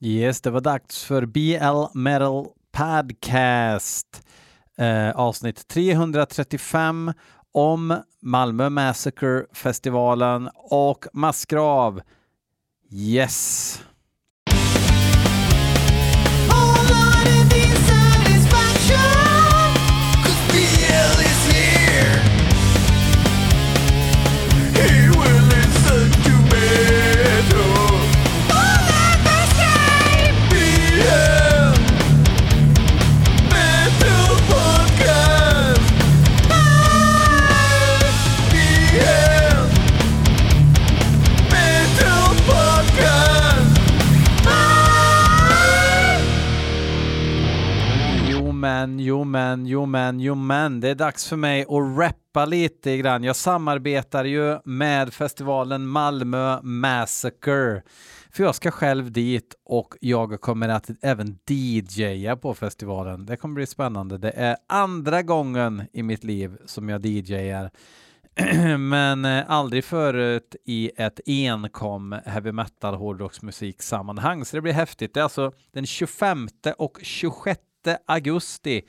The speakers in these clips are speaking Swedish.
Yes, det var dags för BL Metal Podcast. Eh, avsnitt 335 om Malmö Massacre-festivalen och Massgrav. Yes! Men, jo men, jo men, jo men. Det är dags för mig att rappa lite grann. Jag samarbetar ju med festivalen Malmö Massacre. För jag ska själv dit och jag kommer att även DJa på festivalen. Det kommer bli spännande. Det är andra gången i mitt liv som jag DJar. Men eh, aldrig förut i ett enkom heavy metal hårdrocksmusik sammanhang. Så det blir häftigt. Det är alltså den 25 och 26 augusti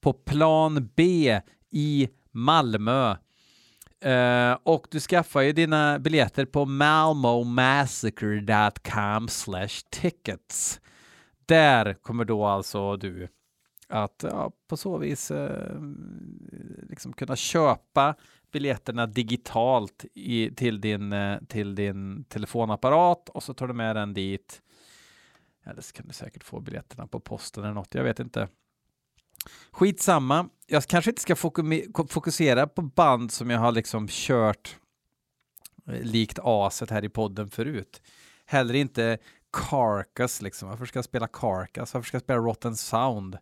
på plan B i Malmö. Eh, och du skaffar ju dina biljetter på malmomassacre.com tickets. Där kommer då alltså du att ja, på så vis eh, liksom kunna köpa biljetterna digitalt i, till, din, eh, till din telefonapparat och så tar du med den dit. Eller så kan du säkert få biljetterna på posten eller något, jag vet inte. Skitsamma, jag kanske inte ska fokusera på band som jag har liksom kört eh, likt aset här i podden förut. Heller inte Carcass liksom. Varför ska jag spela Carcass? Varför ska jag spela Rotten Sound?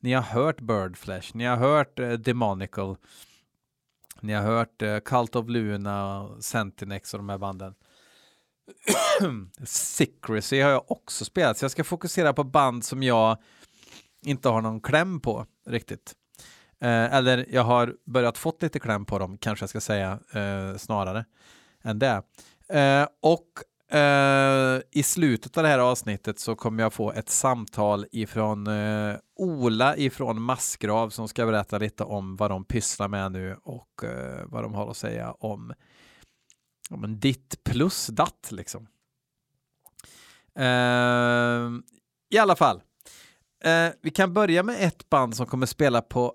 Ni har hört Birdflesh, ni har hört eh, uh, Demonical, ni har hört uh, Cult of Luna, Sentinex och de här banden. Secrecy har jag också spelat, så jag ska fokusera på band som jag inte har någon kläm på riktigt. Eh, eller jag har börjat fått lite kläm på dem, kanske jag ska säga eh, snarare än det. Eh, och eh, i slutet av det här avsnittet så kommer jag få ett samtal ifrån eh, Ola ifrån Massgrav som ska berätta lite om vad de pysslar med nu och eh, vad de har att säga om, ja, men ditt plus datt liksom. Ehm, I alla fall, eh, vi kan börja med ett band som kommer spela på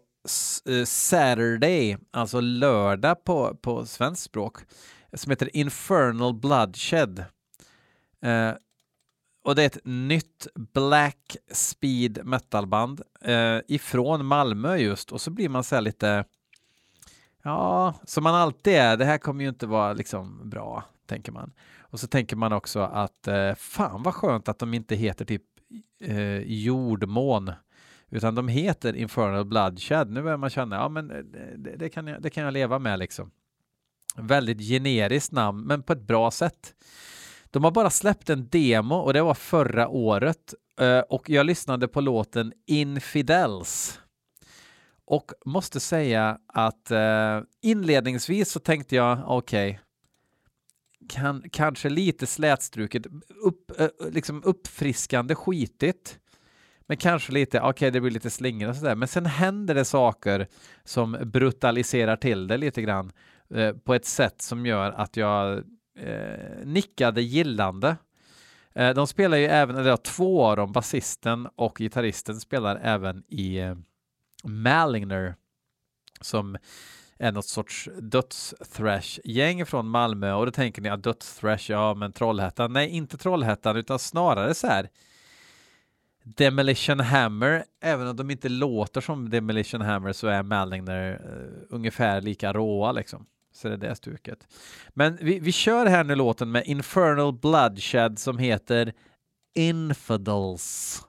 eh, Saturday, alltså lördag på, på svenskt språk, som heter Infernal Bloodshed. Uh, och det är ett nytt black speed metalband uh, ifrån Malmö just och så blir man så lite ja, som man alltid är. Det här kommer ju inte vara liksom bra, tänker man. Och så tänker man också att eh, fan vad skönt att de inte heter typ eh, jordmån utan de heter Infernal Bloodshed. Nu börjar man känna, ja men eh, det, det, kan, jag, det kan jag leva med liksom. Väldigt generiskt namn, men på ett bra sätt. De har bara släppt en demo och det var förra året eh, och jag lyssnade på låten Infidels. Och måste säga att eh, inledningsvis så tänkte jag okej, okay, kan, kanske lite slätstruket, upp, eh, liksom uppfriskande skitigt. Men kanske lite, okej okay, det blir lite slingor och sådär, men sen händer det saker som brutaliserar till det lite grann eh, på ett sätt som gör att jag eh, nickade gillande. Eh, de spelar ju även, eller två av dem, basisten och gitarristen spelar även i eh, Maligner som är något sorts döds-thrash-gäng från Malmö och då tänker ni att döds-thrash, ja men Trollhättan. Nej, inte Trollhättan utan snarare så här Demolition Hammer, även om de inte låter som Demolition Hammer så är Maligner uh, eh, ungefär lika råa liksom. Så det är det stuket. Men vi, vi kör här nu låten med Infernal Bloodshed som heter Infidels.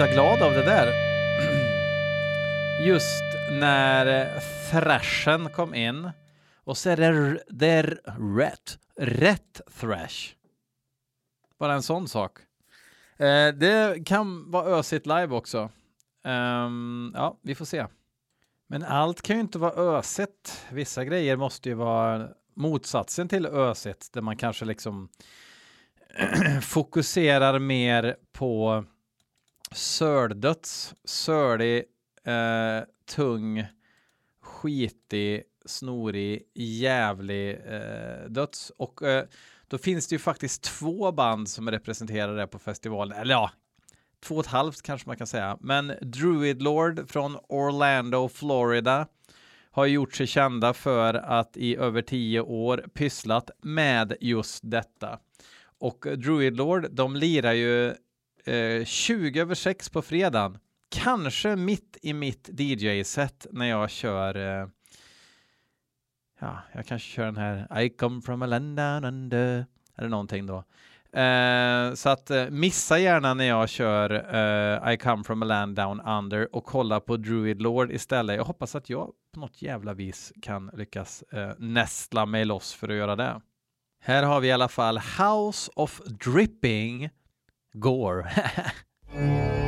Man glad av det där. Just när thrashen kom in och så är det, det är rätt, rätt thrash. Bara en sån sak. Eh, det kan vara ösigt live också. Um, ja, vi får se. Men allt kan ju inte vara ösigt. Vissa grejer måste ju vara motsatsen till ösigt, där man kanske liksom fokuserar mer på söldöds, sölig, eh, tung, skitig, snorig, jävlig eh, döds. Och eh, då finns det ju faktiskt två band som är representerade på festivalen. Eller ja, två och ett halvt kanske man kan säga. Men Druid Lord från Orlando, Florida har gjort sig kända för att i över tio år pysslat med just detta. Och Druid Lord, de lirar ju eh, 20 över 6 på fredagen. Kanske mitt i mitt DJ-set när jag kör eh, Ja, jag kanske kör den här I come from a land down under eller någonting då. Eh, så att eh, missa gärna när jag kör eh, I come from a land down under och kolla på Druid Lord istället. Jag hoppas att jag på något jävla vis kan lyckas eh, nästla mig loss för att göra det. Här har vi i alla fall House of Dripping Gore.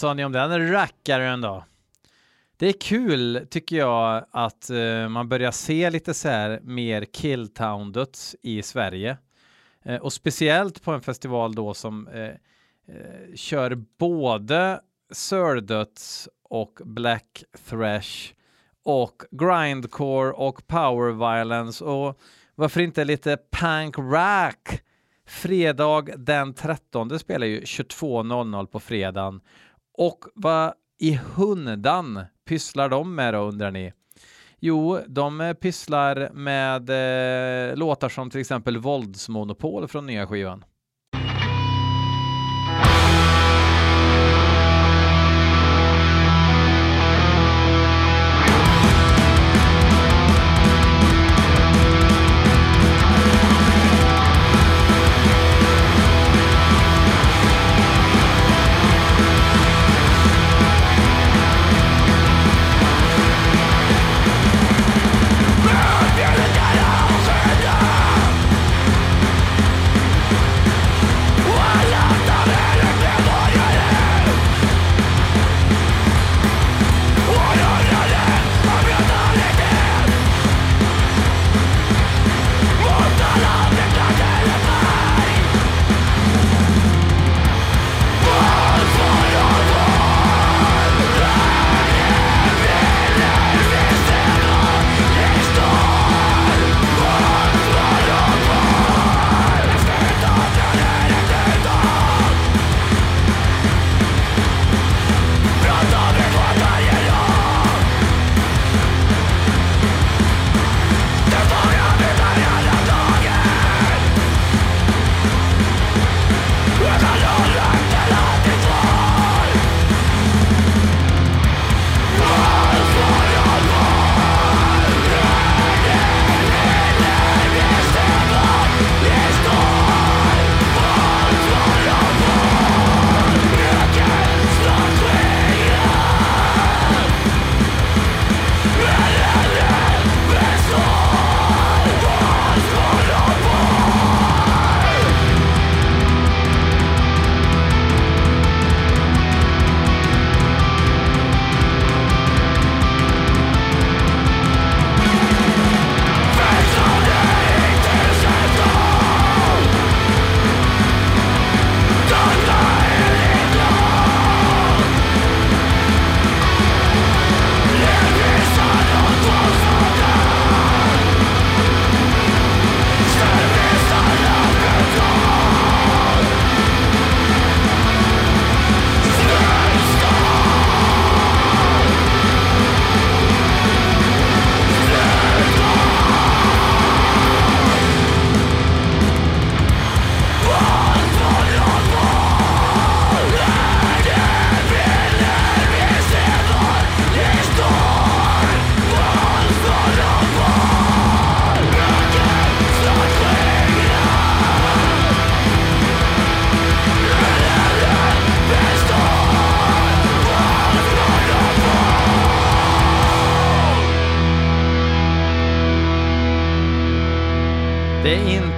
sa ni om den rackaren då? Det är kul tycker jag att uh, man börjar se lite så här mer killtown-döds i Sverige. Uh, och speciellt på en festival då som uh, kör både sördöds och black thrash och grindcore och power violence och varför inte lite punk rock? Fredag den 13 spelar ju 22.00 på fredagen och vad i hundan pysslar de med då undrar ni? Jo, de pysslar med eh, låtar som till exempel Våldsmonopol från nya skivan.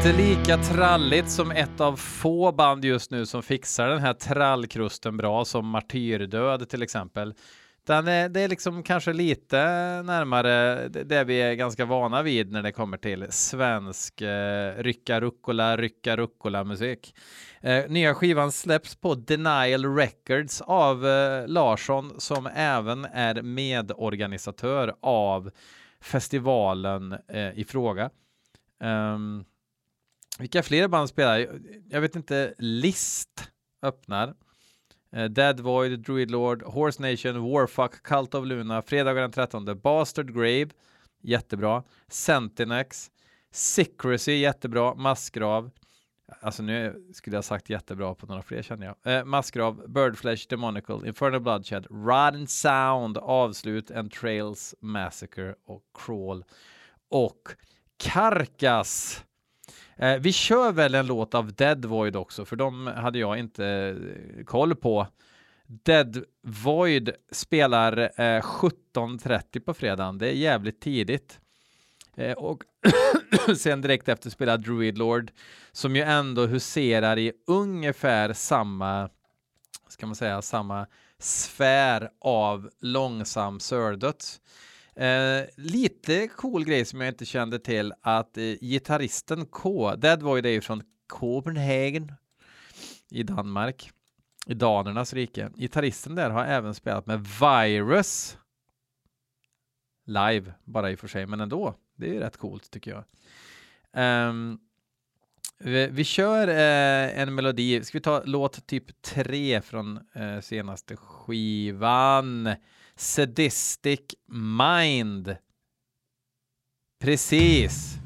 Inte lika tralligt som ett av få band just nu som fixar den här trallkrusten bra som Martyrdöd till exempel. Den är, det är liksom kanske lite närmare det vi är ganska vana vid när det kommer till svensk eh, rycka rucola, rycka rucola musik. Eh, nya skivan släpps på Denial Records av eh, Larsson som även är medorganisatör av festivalen eh, i fråga. Um, vilka fler band spelar? Jag vet inte. List öppnar. Eh, Dead Void, Druid Lord, Horse Nation, Warfuck, Cult of Luna, fredagen den 13, Bastard Grave, jättebra, Sentinex, Secrecy jättebra, Massgrav. Alltså nu skulle jag sagt jättebra på några fler känner jag. Eh, Massgrav, Birdflesh, Demonical, Infernal Bloodshed, Rotten Sound, Avslut, and Trails, Massacre och Crawl. Och Karkas. Eh, vi kör väl en låt av Dead Void också, för de hade jag inte eh, koll på. Dead Void spelar eh, 17.30 på fredagen. Det är jävligt tidigt. Eh, och sen direkt efter spelar Druid Lord som ju ändå huserar i ungefär samma, ska man säga, samma sfär av långsam sördöds. Eh, lite cool grej som jag inte kände till att eh, gitarristen K, Dead Void är ju från Copenhagen i Danmark, i danernas rike. Gitarristen där har även spelat med Virus live, bara i och för sig, men ändå. Det är ju rätt coolt tycker jag. Um, vi, vi, kör uh, en melodi. Ska vi ta låt typ 3 från uh, senaste skivan? Sadistic Mind. Precis.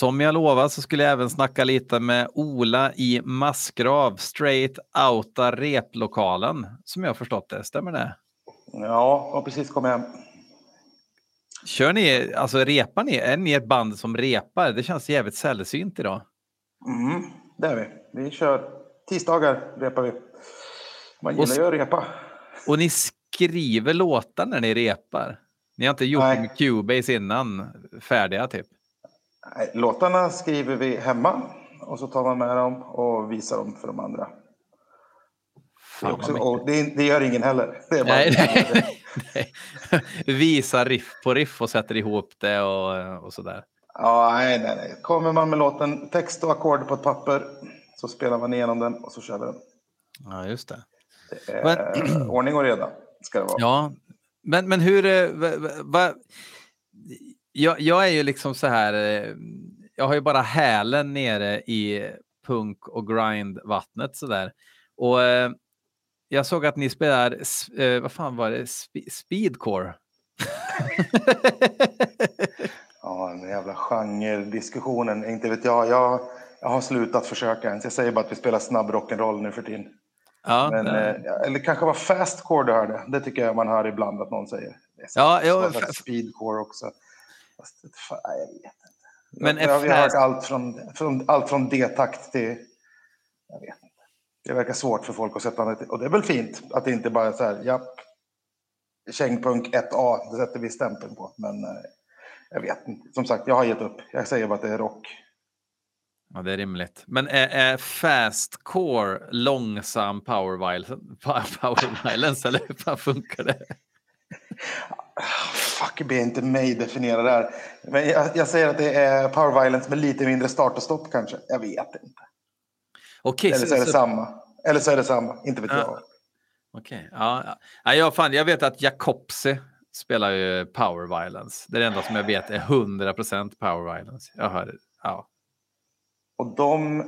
Som jag lovat så skulle jag även snacka lite med Ola i Massgrav, straight outa replokalen, som jag förstått det. Stämmer det? Ja, och precis kom hem. Kör ni, alltså repar ni? Är ni ett band som repar? Det känns jävligt sällsynt idag. Mm, det är vi. Vi kör tisdagar repar vi. Man gillar ju att repa. Och ni skriver låtar när ni repar? Ni har inte gjort Nej. Cubase innan, färdiga typ? Låtarna skriver vi hemma och så tar man med dem och visar dem för de andra. Det, också, det, det, gör ingen heller. Bara nej, nej, nej. Visa riff på riff och sätter ihop det och, och sådär. Ja, nej, nej, nej. Kommer man med låten, text och ackord på ett papper så spelar man igenom den och så kör vi den. Ja, just det. det är men... ordning och reda ska det vara. Ja, men, men hur... Eh, va, va, jag, jag, är ju liksom så här, eh, jag har ju bara hälen nere i punk och grind-vattnet sådär. Och eh, jag såg att ni spelar, eh, vad fan var det, Sp speedcore? ja, den jävla genre-diskussionen, inte vet jag. jag. Jag har slutat försöka ens. Jag säger bara att vi spelar snabb rock'n'roll nu för tiden. Ja, Men, eh, eller kanske var fastcore du hörde. Det tycker jag man hör ibland att någon säger. Ja, ja, speedcore också. Fast, fan, jag vet inte. Men jag, jag har hört allt från, från, allt från D-takt till... Jag vet inte. Det verkar svårt för folk att sätta... Och det är väl fint att det inte bara är så här, japp, kängpunk 1A, det sätter vi stämpeln på. Men eh, jag vet inte. Som sagt, jag har gett upp. Jag säger bara att det är rock. Ja, det är rimligt. Men är, är fastcore långsam power violence, power violence eller hur funkar det? Fuck, be inte mig definiera det här. Men jag, jag, säger att det är power violence med lite mindre start och stopp kanske. Jag vet inte. Okay, Eller så, så är det så... samma. Eller så är det samma, inte vet ja. jag. Okej, okay. ja, ja. Jag, fan, jag vet att Jakobse spelar ju power violence. Det är det enda som jag vet är 100% power violence. Jag hör ja. Och de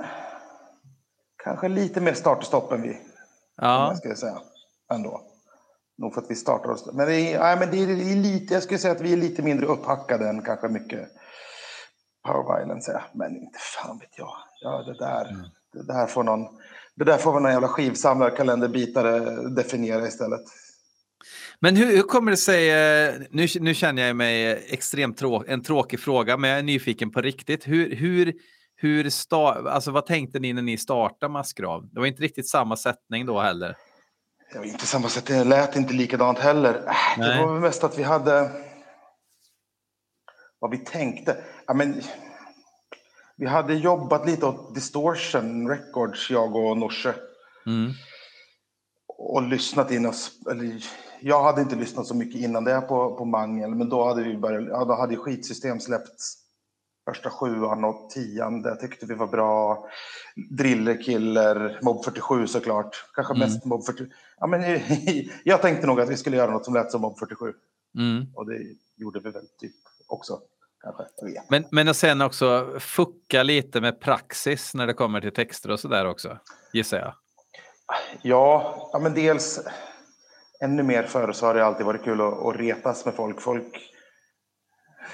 kanske lite mer start och stopp än vi. Ja. Ska jag säga. Ändå. Nog för att vi startar oss. Men det är, nej, men det är, det är lite, jag skulle säga att vi är lite mindre upphackade än kanske mycket power violence. Men inte fan vet jag. Ja, det där, mm. det där får någon, det där får väl någon jävla skivsamlarkalenderbitare definiera istället. Men hur, hur, kommer det sig, eh, nu, nu känner jag mig extremt trå, en tråkig fråga, men jag är nyfiken på riktigt. Hur, hur, hur sta, alltså vad tänkte ni när ni startade Massgrav? Det var inte riktigt samma sättning då heller. Det var inte samma sätt, det lät inte likadant heller. Nej. Det var mest att vi hade... Vad vi tänkte? Ja, men, vi hade jobbat lite åt Distortion Records, jag och Norse. Mm. Och lyssnat in oss. Eller, jag hade inte lyssnat så mycket innan det på, på Mangel, men då hade vi börjat, ja, då hade skitsystem släppts första sjuan och tian. Det tyckte vi var bra. Drillerkiller, Mob 47 såklart. Kanske mm. mest Mob 47. Ja, men, jag tänkte nog att vi skulle göra något som lät som Mob 47. Mm. Och det gjorde vi väl typ också. Kanske. Men, men sen också fucka lite med praxis när det kommer till texter och sådär också, gissar jag. Ja, ja men dels ännu mer förr så har det alltid varit kul att, att retas med folk. Folk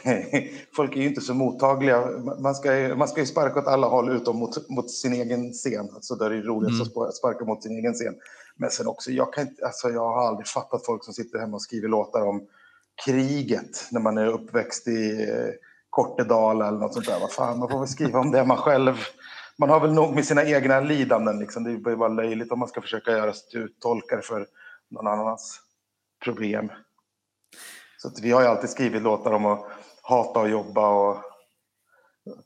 folk är ju inte så mottagliga. Man ska, man ska ju sparka åt alla håll utom mot, mot sin egen scen. Så där är det roligast mm. att sparka mot sin egen scen. Men sen också, jag, kan inte, alltså jag har aldrig fattat folk som sitter hemma och skriver låtar om kriget när man är uppväxt i eh, Kortedala eller något sånt där. Vad fan, man får väl skriva om det man själv... Man har väl nog med sina egna lidanden. Liksom. Det är bara löjligt om man ska försöka göra sig tolkare för någon annans problem. Så vi har ju alltid skrivit låtar om att hata att jobba och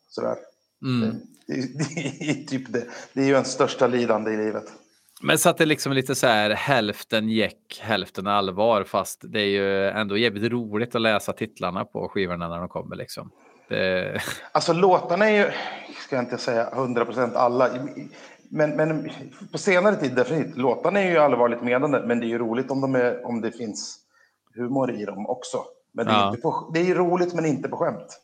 sådär. Mm. Det, är typ det. det är ju en största lidande i livet. Men så att det liksom lite så här hälften jäck, hälften allvar, fast det är ju ändå jävligt roligt att läsa titlarna på skivorna när de kommer liksom. Det... Alltså låtarna är ju, ska jag inte säga 100% alla, men, men på senare tid definitivt. Låtarna är ju allvarligt menande, men det är ju roligt om, de är, om det finns humor i dem också. Men det är, ja. på, det är roligt men inte på skämt.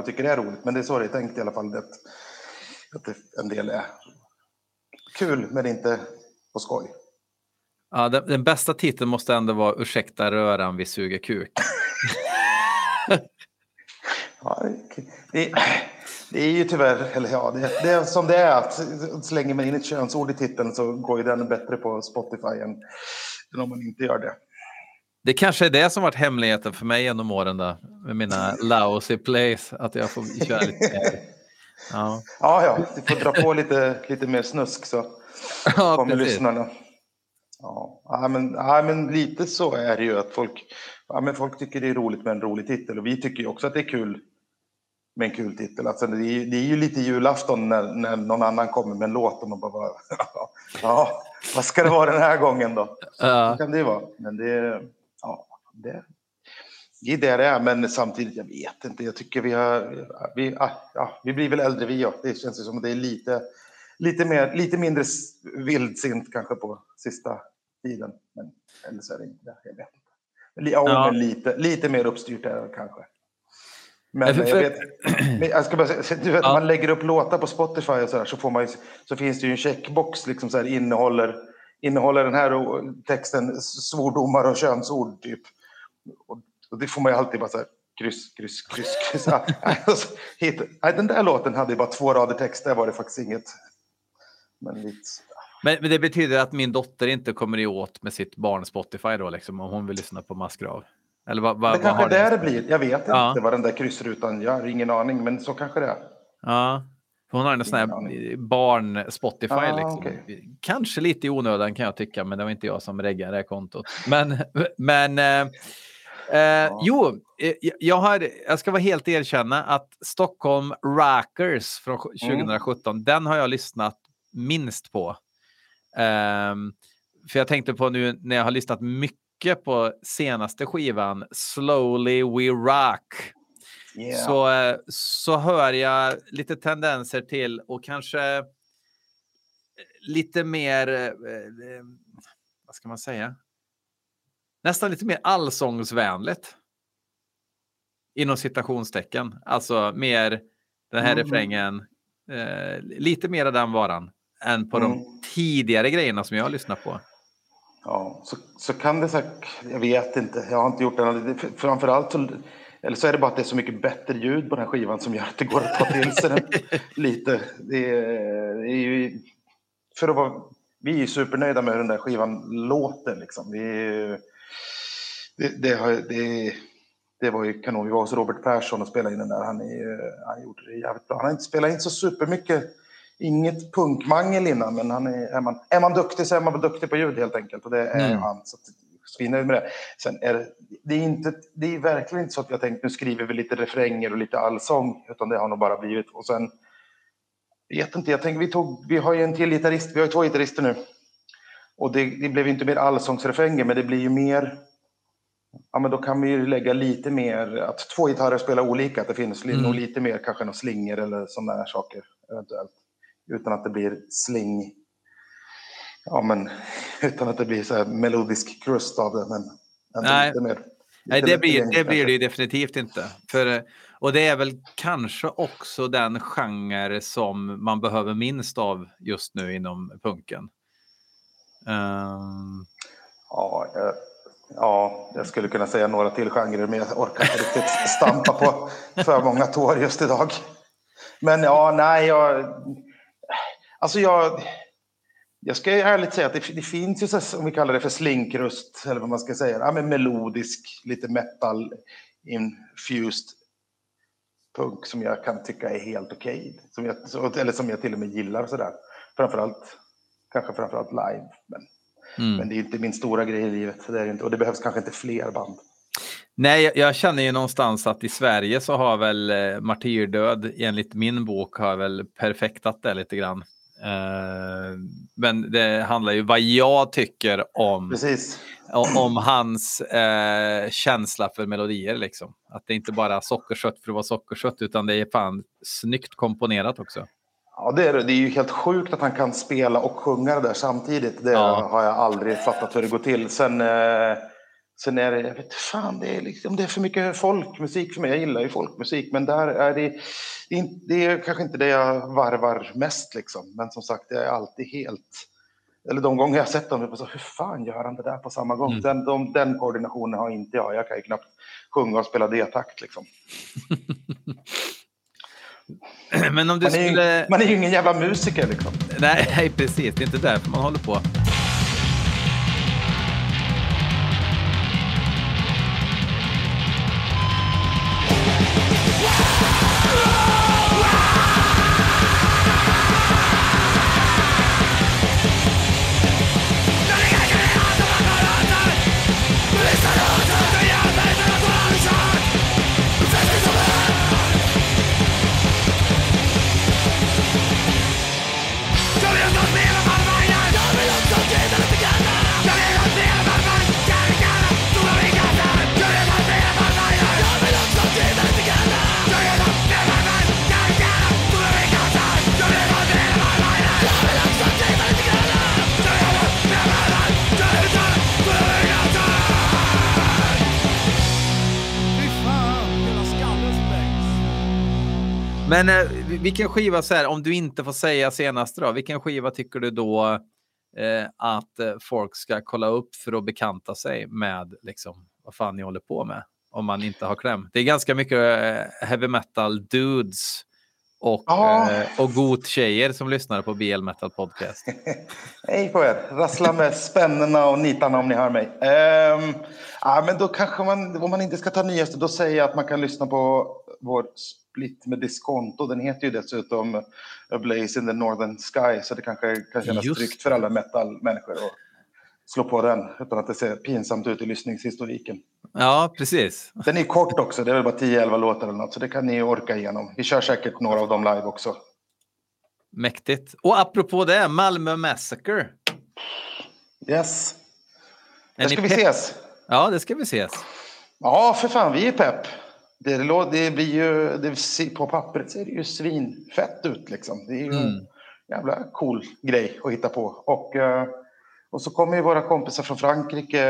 Alla tycker det är roligt, men det är så det är tänkt i alla fall. Det, att det, en del är kul, men inte på skoj. Ja, den, den, bästa titeln måste ändå vara Ursäkta röran, vi suger kuk. ja, det, det, är ju tyvärr, eller ja, det, det, är som det är. Att slänger man in ett könsord i titeln så går ju den bättre på Spotify än, än om man inte gör det. Det kanske är det som varit hemligheten för mig genom åren då, med mina lousy plays, att jag får köra lite mer. Ja, ja, ja du får dra på lite, lite mer snusk så ja, kommer precis. lyssnarna. Ja, men, ja, men lite så är det ju att folk, ja, men folk tycker det är roligt med en rolig titel och vi tycker ju också att det är kul med en kul titel. Alltså, det, är, det är ju lite julafton när, när någon annan kommer med en låt och man bara, ja, vad ska det vara den här gången då? Så kan det vara. Men det, ja, det, det är det det är, men samtidigt, jag vet inte, jag tycker vi har, vi, ja, vi blir väl äldre vi också. Det känns som att det är lite, lite, mer, lite mindre vildsint kanske på sista tiden. Men, eller så är det inte det, jag vet inte. Ja, ja. Men lite, lite mer uppstyrt är det kanske. Men jag vet, jag ska bara säga, du vet, ja. man lägger upp låtar på Spotify och så, där, så, får man, så finns det ju en checkbox, liksom så här, innehåller, innehåller den här texten svordomar och könsord typ. Och, det får man ju alltid bara så här, kryss, kryss, kryss, kryss. Alltså, hit, nej, den där låten hade bara två rader text, där var det faktiskt inget. Men, lite, men, men, det betyder att min dotter inte kommer i åt med sitt barn Spotify då, liksom, om hon vill lyssna på Massgrav? Eller vad, vad, det kanske är där det blir. Jag vet ja. inte vad den där kryssrutan gör, ingen aning, men så kanske det är. Ja, hon har en sån här barn-Spotify. Ah, liksom. okay. Kanske lite i onödan kan jag tycka, men det var inte jag som reggade det kontot. Men, men eh, eh, ja. jo, eh, jag, har, jag ska vara helt erkänna att Stockholm Rockers från 2017, mm. den har jag lyssnat minst på. Um, för jag tänkte på nu när jag har lyssnat mycket på senaste skivan, Slowly We Rock. Yeah. Så, eh, så hör jag lite tendenser till och kanske eh, lite mer, eh, vad ska man säga? Nästan lite mer allsångsvänligt. Inom citationstecken. Alltså mer den här mm. refrängen. Eh, lite mer av den varan än på mm. de tidigare grejerna som jag har lyssnat på. Ja, så, så kan det säkert, jag vet inte, jag har inte gjort det. Framförallt så, eller så är det bara att det är så mycket bättre ljud på den här skivan som gör att det går att ta till sig den lite. Det är, det är ju, för att vara, vi är supernöjda med hur den där skivan låter liksom. Vi, det, det, det, det var ju kanon. Vi var hos Robert Persson och spelade in den där. Han, är, han gjorde det jävligt bra. Han har inte spelat in så supermycket inget punkmangel innan, men han är, är, man, är man duktig så är man duktig på ljud helt enkelt. Och det är mm. han. Så svinnöjd med det. Sen är det, det, är inte, det är verkligen inte så att jag tänkt nu skriver vi lite refränger och lite allsång, utan det har nog bara blivit. Och sen, vet inte, jag tänker vi tog, vi har ju en till gitarrist, vi har ju två gitarrister nu. Och det, det blev inte mer allsångsrefränger, men det blir ju mer Ja, men då kan vi ju lägga lite mer, att två gitarrer spelar olika, att det finns mm. lite mer kanske några slingor eller sådana saker eventuellt utan att det blir sling. Ja, men utan att det blir så här melodisk krust av det. Men Nej, mer, Nej det, blir, det blir det ju definitivt inte. För, och det är väl kanske också den genre som man behöver minst av just nu inom punken. Um... Ja, jag, ja, jag skulle kunna säga några till genrer, men jag orkar inte riktigt stampa på för många tår just idag. Men ja, nej, jag, Alltså jag, jag ska ärligt säga att det, det finns ju, så, om vi kallar det för slinkrust, eller vad man ska säga, ja, men melodisk, lite metal infused punk som jag kan tycka är helt okej. Okay. eller som jag till och med gillar sådär. Framförallt, kanske framförallt live. Men, mm. men det är inte min stora grej i livet. Det är inte, och det behövs kanske inte fler band. Nej, jag känner ju någonstans att i Sverige så har väl eh, Martyrdöd enligt min bok har väl perfektat det lite grann. Uh, men det handlar ju vad jag tycker om, om hans uh, känsla för melodier. Liksom. Att det inte bara är sockerkött för att vara sockerkött utan det är fan snyggt komponerat också. Ja, det är det. Det är ju helt sjukt att han kan spela och sjunga det där samtidigt. Det ja. har jag aldrig fattat hur det går till. Sen, uh, Sen är det, jag vet fan, det är, liksom, det är för mycket folkmusik för mig. Jag gillar ju folkmusik, men där är det, det är, det är kanske inte det jag varvar mest liksom. Men som sagt, det är alltid helt, eller de gånger jag har sett dem, så, hur fan gör han det där på samma gång? Mm. Den, de, den koordinationen har inte jag. Jag kan ju knappt sjunga och spela D-takt liksom. Men om du man, är skulle... man är ju ingen jävla musiker liksom. Nej, precis. Det är inte därför man håller på. Men eh, vilken skiva, så här, om du inte får säga senast då, vilken skiva tycker du då eh, att eh, folk ska kolla upp för att bekanta sig med liksom, vad fan ni håller på med? Om man inte har kläm. Det är ganska mycket eh, heavy metal dudes och, ja. eh, och god-tjejer som lyssnar på BL Metal Podcast. Hej på er! Rassla med spännena och nitarna om ni hör mig. Um, ja, men då kanske man, om man inte ska ta nyaste, då säger jag att man kan lyssna på vår split med diskonto. Den heter ju dessutom A Blaze in the Northern Sky, så det kanske kan kännas Just. tryggt för alla metal-människor att slå på den utan att det ser pinsamt ut i lyssningshistoriken. Ja, precis. Den är kort också, det är väl bara 10-11 låtar eller något, så det kan ni orka igenom. Vi kör säkert några av dem live också. Mäktigt. Och apropå det, Malmö Massacre. Yes. Där ska vi ses. Ja, det ska vi ses. Ja, för fan, vi är pepp. Det, det blir ju, det, på pappret ser det ju svinfett ut liksom. Det är ju mm. en jävla cool grej att hitta på. Och, eh, och så kommer ju våra kompisar från Frankrike.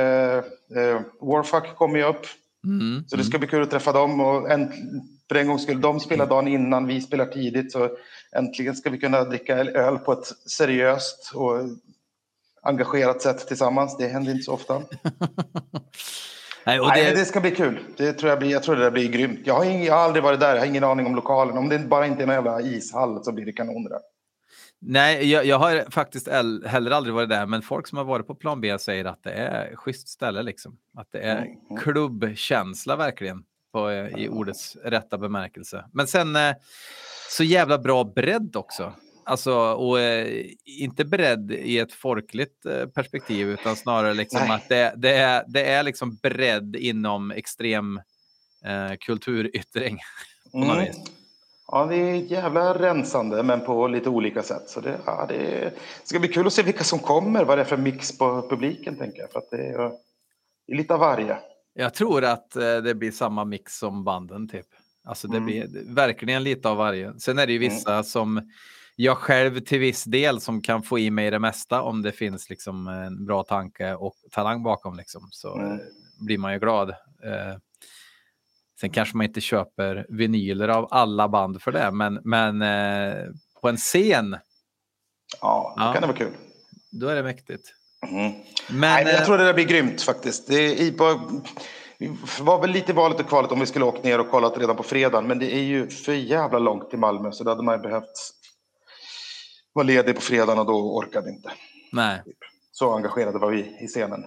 Eh, Warfuck kommer ju upp. Mm. Så det ska bli kul att träffa dem. Och en, för en gång skulle de spela dagen innan, vi spelar tidigt. Så äntligen ska vi kunna dricka öl på ett seriöst och engagerat sätt tillsammans. Det händer inte så ofta. Nej, Nej det... det... ska bli kul. Det tror jag, blir, jag tror det blir grymt. Jag har, ing, jag har aldrig varit där, jag har ingen aning om lokalen. Om det bara inte är en jävla ishall så blir det kanon där. Nej, jag, jag, har faktiskt heller aldrig varit där, men folk som har varit på plan B säger att det är schysst ställe. Liksom. Att det är mm. mm. klubbkänsla verkligen, på, i ordets rätta bemärkelse. Men sen eh, så jävla bra bredd också. Alltså, och eh, inte beredd i ett folkligt eh, perspektiv, utan snarare liksom att det, det, är, det är liksom bredd inom extrem eh, kulturyttring. Mm. Ja, det är jävla rensande, men på lite olika sätt. Så det, ja, det ska bli kul att se vilka som kommer, vad det är för mix på publiken, tänker jag. För att det är, det är lite av varje. Jag tror att eh, det blir samma mix som banden, typ. Alltså det mm. blir verkligen lite av varje. Sen är det ju mm. vissa mm. som jag själv till viss del som kan få i mig det mesta om det finns liksom en bra tanke och talang bakom liksom, så mm. blir man ju glad. Eh, sen kanske man inte köper vinyler av alla band för det, men, men eh, på en scen. Ja, då ja, kan det vara kul. Då är det mäktigt. Mm. Men, Nej, men jag tror det där blir grymt faktiskt. Det är på, var väl lite valet och kvalet om vi skulle åkt ner och kollat redan på fredagen, men det är ju för jävla långt till Malmö så då hade man ju behövt var ledig på fredagen och då orkade inte. Nej. Så engagerade var vi i scenen.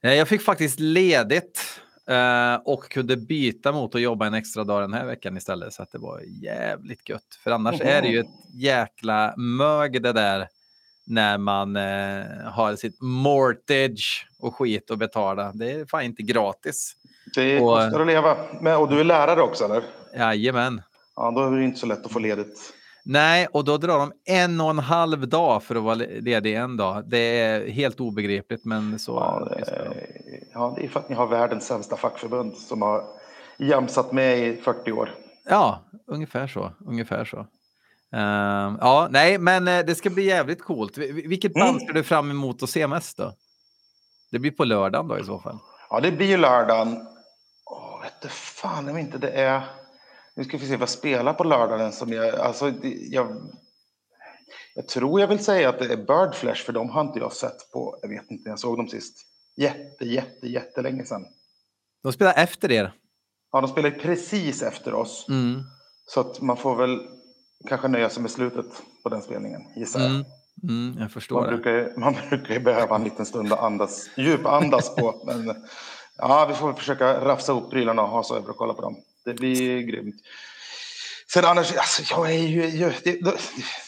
jag fick faktiskt ledigt eh, och kunde byta mot att jobba en extra dag den här veckan istället. Så att det var jävligt gött. För annars är det ju ett jäkla mög det där när man eh, har sitt mortgage och skit att betala. Det är fan inte gratis. Det kostar att leva. Men, och du är lärare också eller? Jajamän. Ja, då är det inte så lätt att få ledigt. Nej, och då drar de en och en halv dag för att vara ledig en dag. Det är helt obegripligt, men så ja, det, är, ja, det är för att ni har världens sämsta fackförbund som har jamsat med i 40 år. Ja, ungefär så. Ungefär så. Uh, ja, nej, men uh, det ska bli jävligt coolt. Vilket band mm. ska du fram emot att se mest då? Det blir på lördagen då i så fall. Ja, det blir ju lördagen. Åh, vet du fan om inte det är... Nu ska vi se vad spelar på lördagen som jag... Alltså, jag, jag tror jag vill säga att det är Birdflash för de har inte jag sett på... Jag vet inte, jag såg dem sist. Jätte, jätte, jättelänge sedan. De spelar efter er. Ja, de spelar precis efter oss. Mm. Så att man får väl kanske nöja sig med slutet på den spelningen, gissar jag. Mm. Mm, jag förstår Man det. brukar, man brukar ju behöva en liten stund att andas, djupandas på. Men ja, vi får försöka rafsa upp prylarna och ha så över och kolla på dem. Det blir grymt. Sen annars, alltså, jag är ju, jag, det,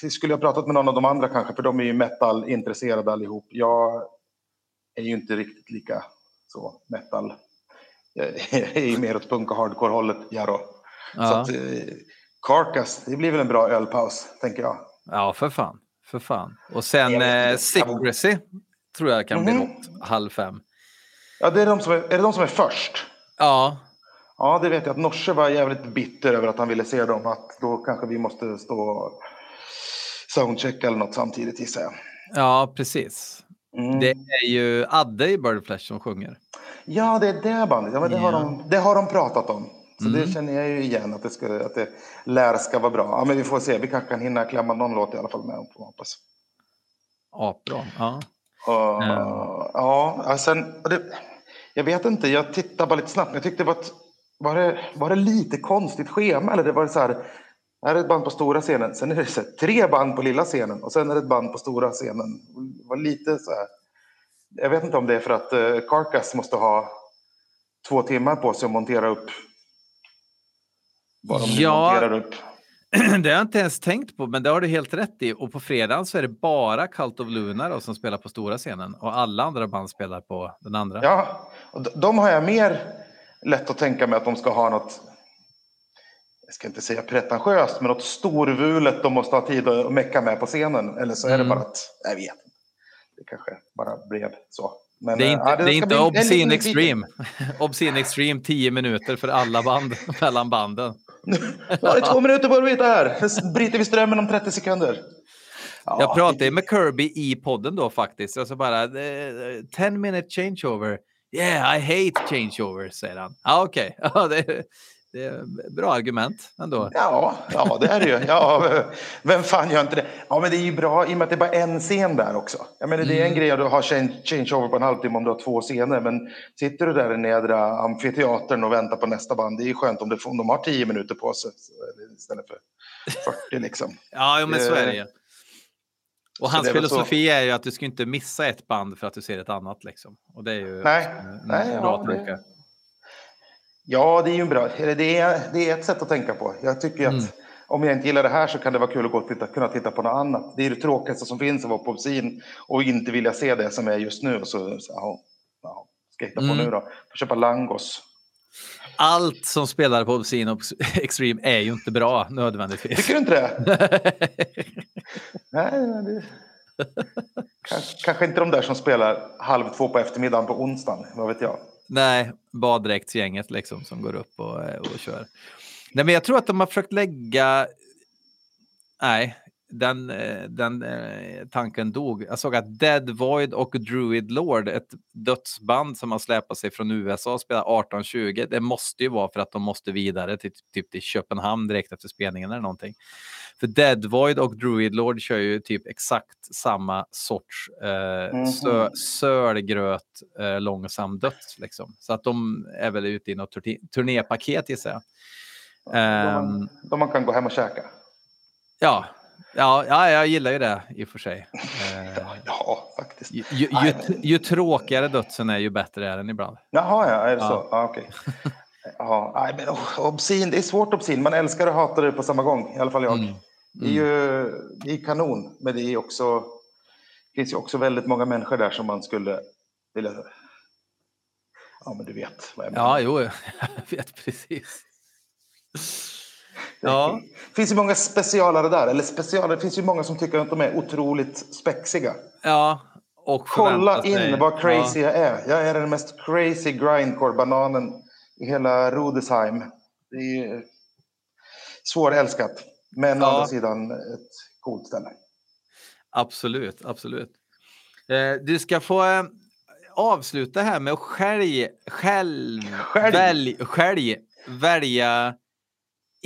det, skulle jag pratat med någon av de andra kanske, för de är ju metal-intresserade allihop. Jag är ju inte riktigt lika så metal. Jag är ju mer åt punk och hardcore-hållet, Jaro. Så Ja. att, eh, Carcass, det blir väl en bra ölpaus, tänker jag. ja, för fan. För fan. Och sen Jag eh. Secrecy tror jag kan bli Mhm. något halv fem. Ja, det är, de som är, är det de som är först? Ja, Ja, det vet jag att Norse var jävligt bitter över att han ville se dem. Att då kanske vi måste stå och soundchecka eller något samtidigt gissar jag. ja precis. Mm. Det är ju Adde i Birdflash som sjunger. Ja, det är det bandet. Ja, men det, har Ja. de, det har de pratat om. Så Mm. det känner jag ju igen att det, ska, att det lär ska vara bra. Ja, men vi får se. Vi kanske kan hinna klämma någon låt i alla fall med man hoppas. Apbra. Ja. Och, Ja. Ja, sen, och det, jag vet inte, jag tittade bara lite snabbt. Jag tyckte det var, ett, var, det, var det lite konstigt schema? Eller det var så här, här är ett band på stora scenen, sen är det så här, tre band på lilla scenen och sen är det ett band på stora scenen. Det var lite så här. Jag vet inte om det är för att uh, Carcass måste ha två timmar på sig att montera upp vad de Ja. monterar upp. Det har jag inte ens tänkt på, men det har du helt rätt i. Och på fredagen så är det bara Cult of Luna då, som spelar på stora scenen och alla andra band spelar på den andra. Ja, och de har jag mer lätt att tänka mig att de ska ha något, jag ska inte säga pretentiöst, men något storvulet de måste ha tid att mecka med på scenen. Eller så är Mm. det bara att, jag vet inte. Det kanske bara blev så. Men, Det är eh, inte, ja, det är ska inte bli Obscene Extreme. Obscene Extreme 10 minuter för alla band mellan banden. Ja, det är två minuter på att vita här. Så bryter vi strömmen om 30 sekunder. Ja, Jag pratade med Kirby i podden då faktiskt. Alltså bara eh, 10 minute changeover. Yeah, I hate changeover, säger han. Ja, okej. Ja, det, det är bra argument ändå. Ja, ja, det är det ju. Ja, vem fan gör inte det? Ja, men det är ju bra i och med att det är bara en scen där också. Jag menar, det är en Mm. grej att ha change, changeover på en halvtimme om du har två scener, men sitter du där i nedre amfiteatern och väntar på nästa band, det är ju skönt om, det, om de har tio minuter på sig istället för 40 liksom. Ja, jo, men så är det ju. Och hans det filosofi är ju att du ska inte missa ett band för att du ser ett annat. Liksom. Och det är ju Nej, en nej, bra ja, det- tanke. Ja, det är ju bra, det är, det är ett sätt att tänka på. Jag tycker att Mm. om jag inte gillar det här så kan det vara kul att gå och titta, kunna titta på något annat. Det är det tråkigaste som finns att vara på Obscene och inte vilja se det som är just nu. Och så, så ja, ja, ska jag hitta på Mm. nu då? Får köpa Langos. Allt som spelar på Obscene och Extreme är ju inte bra nödvändigtvis. Tycker du inte det? Nej, nej, det... Kanske, kanske inte de där som spelar halv två på eftermiddagen på onsdagen, vad vet jag. Nej, baddräktsgänget liksom som går upp och, eh, och kör. Nej, men jag tror att de har försökt lägga... Nej, den, eh, den eh, tanken dog. Jag såg att Dead Void och Druid Lord, ett dödsband som har släpat sig från USA, spelar 18-20. Det måste ju vara för att de måste vidare till typ till Köpenhamn direkt efter spelningen eller någonting. För Dead Void och Druid Lord kör ju typ exakt samma sorts eh, Mhm. sö, sölgröt eh, långsam döds. Liksom. Så att de är väl ute i något turné- turnépaket gissar jag. De Ehm, man, de man kan gå hem och käka. ja. Ja, ja, jag gillar ju det i och för sig. Eh, Ja, faktiskt. ju, ju, ju, ju tråkigare dödsen är, ju bättre är den ibland. Jaha, ja, är det Ja. så? Ja, okej. Ja, nej, men oh, obscene, det är svårt obscene. Man älskar och hatar det på samma gång, i alla fall jag. Mm. Det är ju det är kanon, men det är också, det finns ju också väldigt många människor där som man skulle vilja... Ja, men du vet vad jag menar. Ja, jo, jag vet precis. Ja. Det finns ju många specialare där, eller specialare, det finns ju många som tycker att de är otroligt spexiga. Ja, och Kolla in vad crazy jag är. Jag är den mest crazy grindcore-bananen i hela Rudesheim. Det är svårälskat, men å Ja. andra sidan ett coolt ställe. Absolut, absolut. Eh, du ska få, eh, avsluta här med att själv, själv, Själv? Välj, själv välja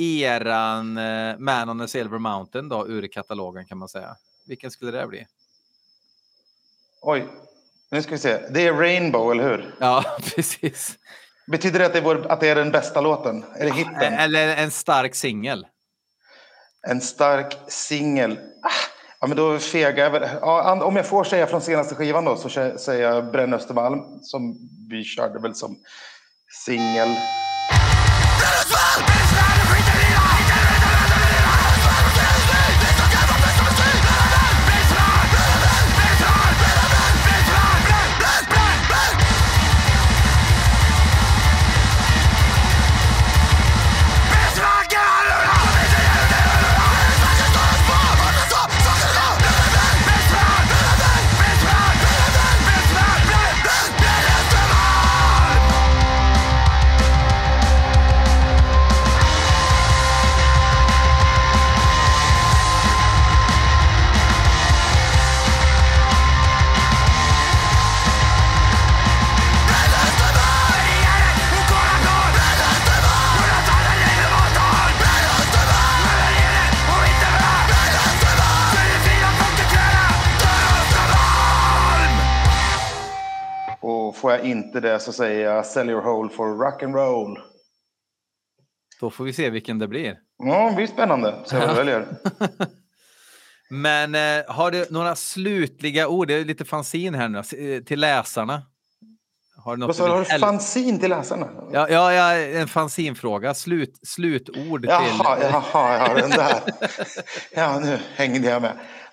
eran eh, Man on the Silver Mountain då, ur katalogen kan man säga. Vilken skulle det bli? Oj, nu ska vi se. Det är Rainbow, eller hur? Ja, precis. Betyder det att det är, vår, att det är den bästa låten? Är det hitten? Eller en stark singel. En stark singel. Ah, ja, men då fegar jag väl. Ja, om jag får säga från senaste skivan då så säger jag Bränn Östermalm som vi körde väl som singel. Jag inte det så säger jag Sell your hole for rock and roll. Då får vi se vilken det blir. Ja, det blir spännande. Se vad du väljer. Men eh, har du några slutliga ord? Det är lite fanzin här nu eh, till läsarna. Har du något Vad Har du fanzin till läsarna? Ja, ja, ja, en fanzinfråga. Slut, slutord till... Jaha, jaha, ja, den där. Ja, nu hängde jag med.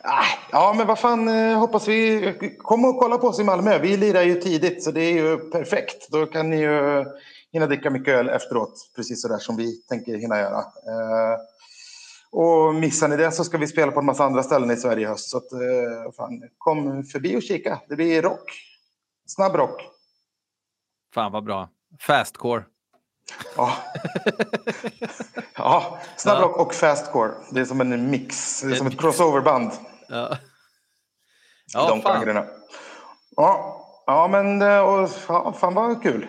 Ah, Ja, men vad fan, eh, hoppas vi... Kom och kolla på oss i Malmö. Vi lirar ju tidigt, så det är ju perfekt. Då kan ni ju hinna dricka mycket öl efteråt, precis så där som vi tänker hinna göra. Eh, Och missar ni det så ska vi spela på en massa andra ställen i Sverige i höst. Så att, eh, fan, kom förbi och kika. Det blir rock. Snabb rock. Fan vad bra. Fastcore. Ja. ja, snabb rock och fastcore. Det är som en mix. Det är som ett crossoverband. Ja, ja de fan. Ja, ja men eh, och, fan vad kul.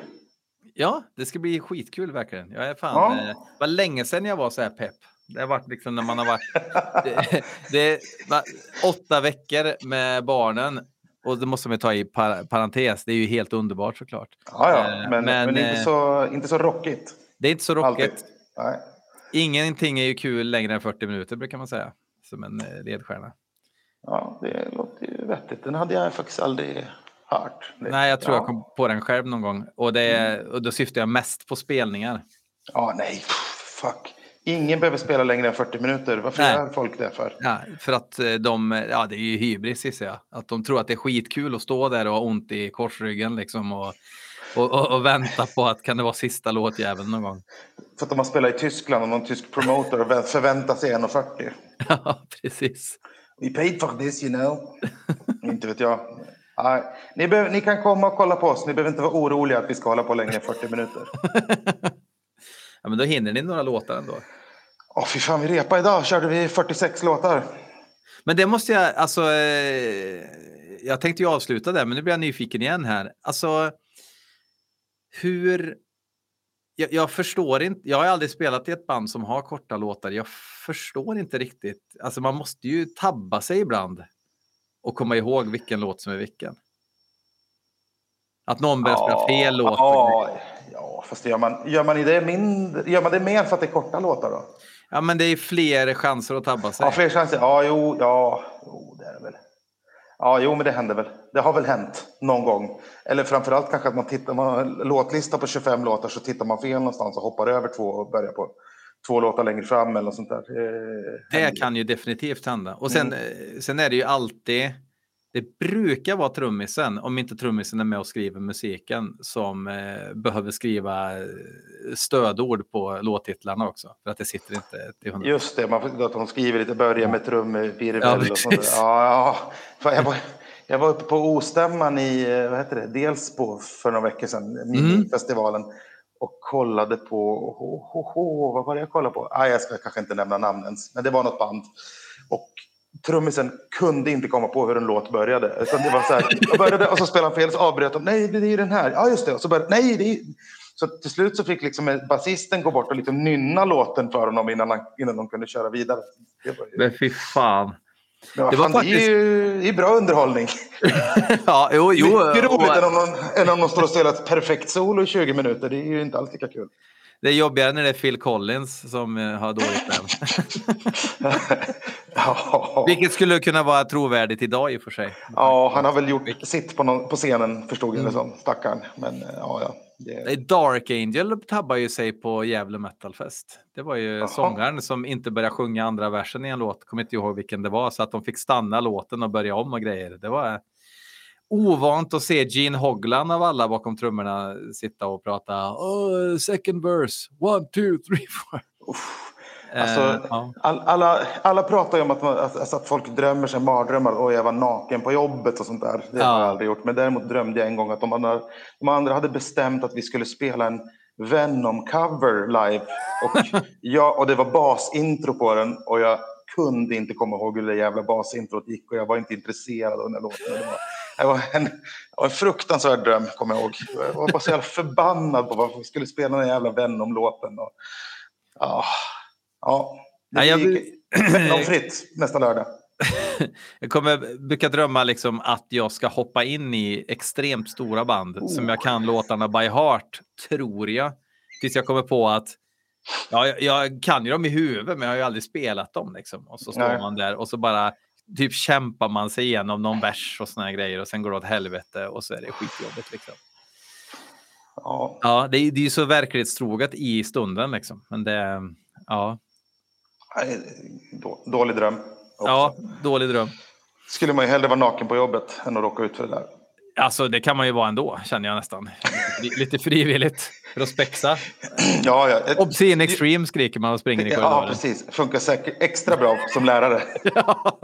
ja, det ska bli skitkul verkligen. Jag är fan, Ja. eh, var länge sedan jag var så här pepp. Det har varit liksom när man har varit det, det, va- åtta veckor med barnen. Och det måste man ta i par, parentes. Det är ju helt underbart såklart. Ja, ja, Eh, men, men, men, inte, eh, så, inte så rockigt. Det är inte så rockigt. Ingenting är ju kul längre än 40 minuter brukar man säga. Som en ledstjärna. Ja, det låter ju vettigt. Den hade jag faktiskt aldrig hört. Nej, jag tror ja. jag kom på den själv någon gång. Och, det, är- och då syftar jag mest på spelningar. Ja, nej, fuck. Ingen behöver spela längre än 40 minuter. Varför Nej. gör folk det för? Ja, för att eh, de, ja det är ju hybris gissar jag. Att de tror att det är skitkul att stå där och ha ont i korsryggen liksom och, och, och, och vänta på att kan det vara sista låtjäveln någon gång. För att de har spelat i Tyskland och någon tysk promoter och förväntar sig 1,40. Ja, precis. We paid for this, you know. inte vet jag. Nej, ni, behöver, ni kan komma och kolla på oss. Ni behöver inte vara oroliga att vi ska hålla på längre än 40 minuter. Ja, men då hinner ni några låtar ändå. Åh, fy fan, vi repade idag. Körde vi 46 låtar. Men det måste jag, alltså, eh, jag tänkte ju avsluta där, men nu blir jag nyfiken igen här. Alltså, hur... Jag, jag förstår inte, jag har aldrig spelat i ett band som har korta låtar. Jag förstår inte riktigt. Alltså man måste ju tabba sig ibland och komma ihåg vilken låt som är vilken. Att någon börjar spela fel låt. Ja, ja, fast gör man, gör, man det mindre, gör man det mer för att det är korta låtar då? Ja, men det är fler chanser att tabba sig. Ja, fler chanser. Ja, jo, ja, jo, det är det väl. Ja, jo, men det händer väl. Det har väl hänt någon gång. Eller framförallt kanske att man tittar, man har en låtlista på 25 låtar så tittar man fel någonstans och hoppar över två och börjar på två låtar längre fram eller något sånt där. Eh, Det händer. kan ju definitivt hända. Och sen, Mm. eh, sen är det ju alltid, det brukar vara trummisen, om inte trummisen är med och skriver musiken, som eh, behöver skriva eh, stödord på låttitlarna också. För att det sitter inte till hundra. Just det, man får, att de skriver lite börja med trumvirvel Ja, och sånt. Ja, ja. Jag var, jag var uppe på Ostämman i, eh, vad heter det, Delsbo för några veckor sedan, Mm. Minifestivalen. Och kollade på, ho, ho, ho, vad var det jag kollade på? Ah, jag ska kanske inte nämna namn ens, men det var något band. Och trummisen kunde inte komma på hur en låt började. Utan det var så här, jag började och så spelade han fel, så avbröt de. Nej, det är den här. Ja, just det. Och så började, nej, det är... Så till slut så fick liksom basisten gå bort och liksom nynna låten för honom innan, han, innan de kunde köra vidare. Det var ju... Men fy fan. Ja, det, var fan, faktiskt... det är ju det är bra underhållning. ja, jo, jo. Mycket roligt och... än, om någon, än om någon står och spelar ett perfekt solo i 20 minuter. Det är ju inte alls lika kul. Det är jobbigare när det är Phil Collins som eh, har dåligt ben. ja. Vilket skulle kunna vara trovärdigt idag i och för sig. Ja, han har väl gjort sitt på, någon, på scenen förstod jag det som, stackarn. Men eh, ja, ja. Det... Dark Angel tabbar ju sig på Gävle Metal Fest. Det var ju Aha. sångaren som inte började sjunga andra versen i en låt. Kommer inte ihåg vilken det var. Så att de fick stanna låten och börja om och grejer. Det var ovant att se Gene Hoglan av alla bakom trummorna sitta och prata oh, second verse, one, two, three, four. Alltså, all, alla, alla pratar ju om att, alltså, att folk drömmer sig mardrömmar och jag var naken på jobbet och sånt där. Det har jag aldrig gjort. Men däremot drömde jag en gång att de andra, de andra hade bestämt att vi skulle spela en Venom-cover live. Och, jag, och det var basintro på den och jag kunde inte komma ihåg hur det jävla basintrot gick och jag var inte intresserad av den här låten. Det var, det var en, det var en fruktansvärd dröm, kommer jag ihåg. Jag var bara så jävla förbannad på varför vi skulle spela den jävla Venom-låten. Och, ja, ja, det gick Venomfritt nästa lördag. jag kommer brukar drömma liksom att jag ska hoppa in i extremt stora band oh. som jag kan låtarna by heart, tror jag. Tills jag kommer på att ja, jag, jag kan ju dem i huvudet, men jag har ju aldrig spelat dem. Liksom. Och så står Nej. man där och så bara typ kämpar man sig igenom någon vers och såna grejer och sen går det åt helvete och så är det skitjobbigt. Liksom. Ja, ja det, är, det är ju så verklighetstroget i stunden liksom. Men det, ja. Dålig dröm. Också. Ja, dålig dröm. Skulle man ju hellre vara naken på jobbet än att råka ut för det där. Alltså det kan man ju vara ändå, känner jag nästan. Lite frivilligt för att spexa. Ja, ja. Obscene extreme skriker man och springer i korridoren. Ja, precis. Funkar säkert extra bra som lärare. ja,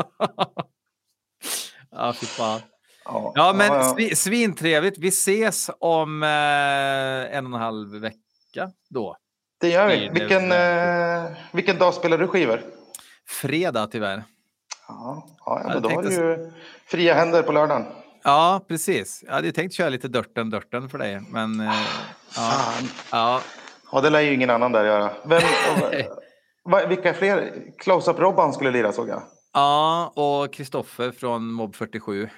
ja fy fan. Ja, ja men ja, ja. svintrevligt. Vi ses om eh, en och en halv vecka då. Det gör vi. Vilken, eh, vilken dag spelar du skivor? Fredag tyvärr. Ja, ja men då har du ju fria händer på lördagen. Ja, precis. Jag hade tänkt köra lite dörten dörten för dig, men... Eh, ja, ja. ja, det lär ju ingen annan där göra. Vem, och, vilka fler? Close-Up Robban skulle lira såg jag. Ja, och Kristoffer från Mob 47.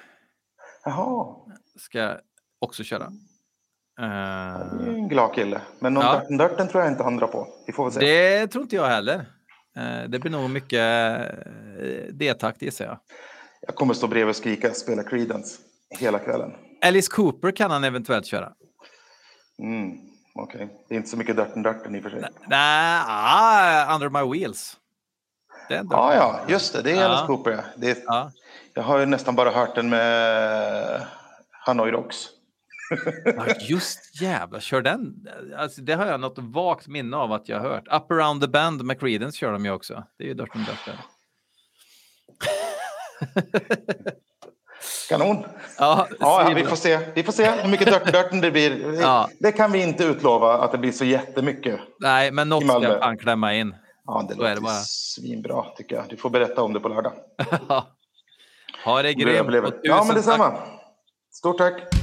Jaha. Ska också köra. Uh, det är en glad kille. Men någon ja. dörten, dörten tror jag inte han drar på. Vi får väl se. Det tror inte jag heller. Uh, det blir nog mycket D-takt gissar jag. Jag kommer stå bredvid och skrika spela Creedence hela kvällen. Alice Cooper kan han eventuellt köra. Mm, Okej, okay. det är inte så mycket Dirten Dirten i och för sig. Nej, ah, Under My Wheels. Ja, ah, ja, just det. Det är ja. Alice Cooper. Ja. Det är, ja. Jag har ju nästan bara hört den med Hanoi Rocks. ja, just jävlar, kör den? Alltså, det har jag något vagt minne av att jag har hört. Up around the band med Creedence kör de ju också. Det är ju Dirten Dirten. Kanon. Ja, ja, vi får se. Vi får se hur mycket dörten det blir. Ja. Det kan vi inte utlova att det blir så jättemycket. Nej, men något ska fan klämma in. Ja, det låter det bara. svinbra tycker jag. Du får berätta om det på lördag. ha det grymt. Ja, men detsamma. Stort tack.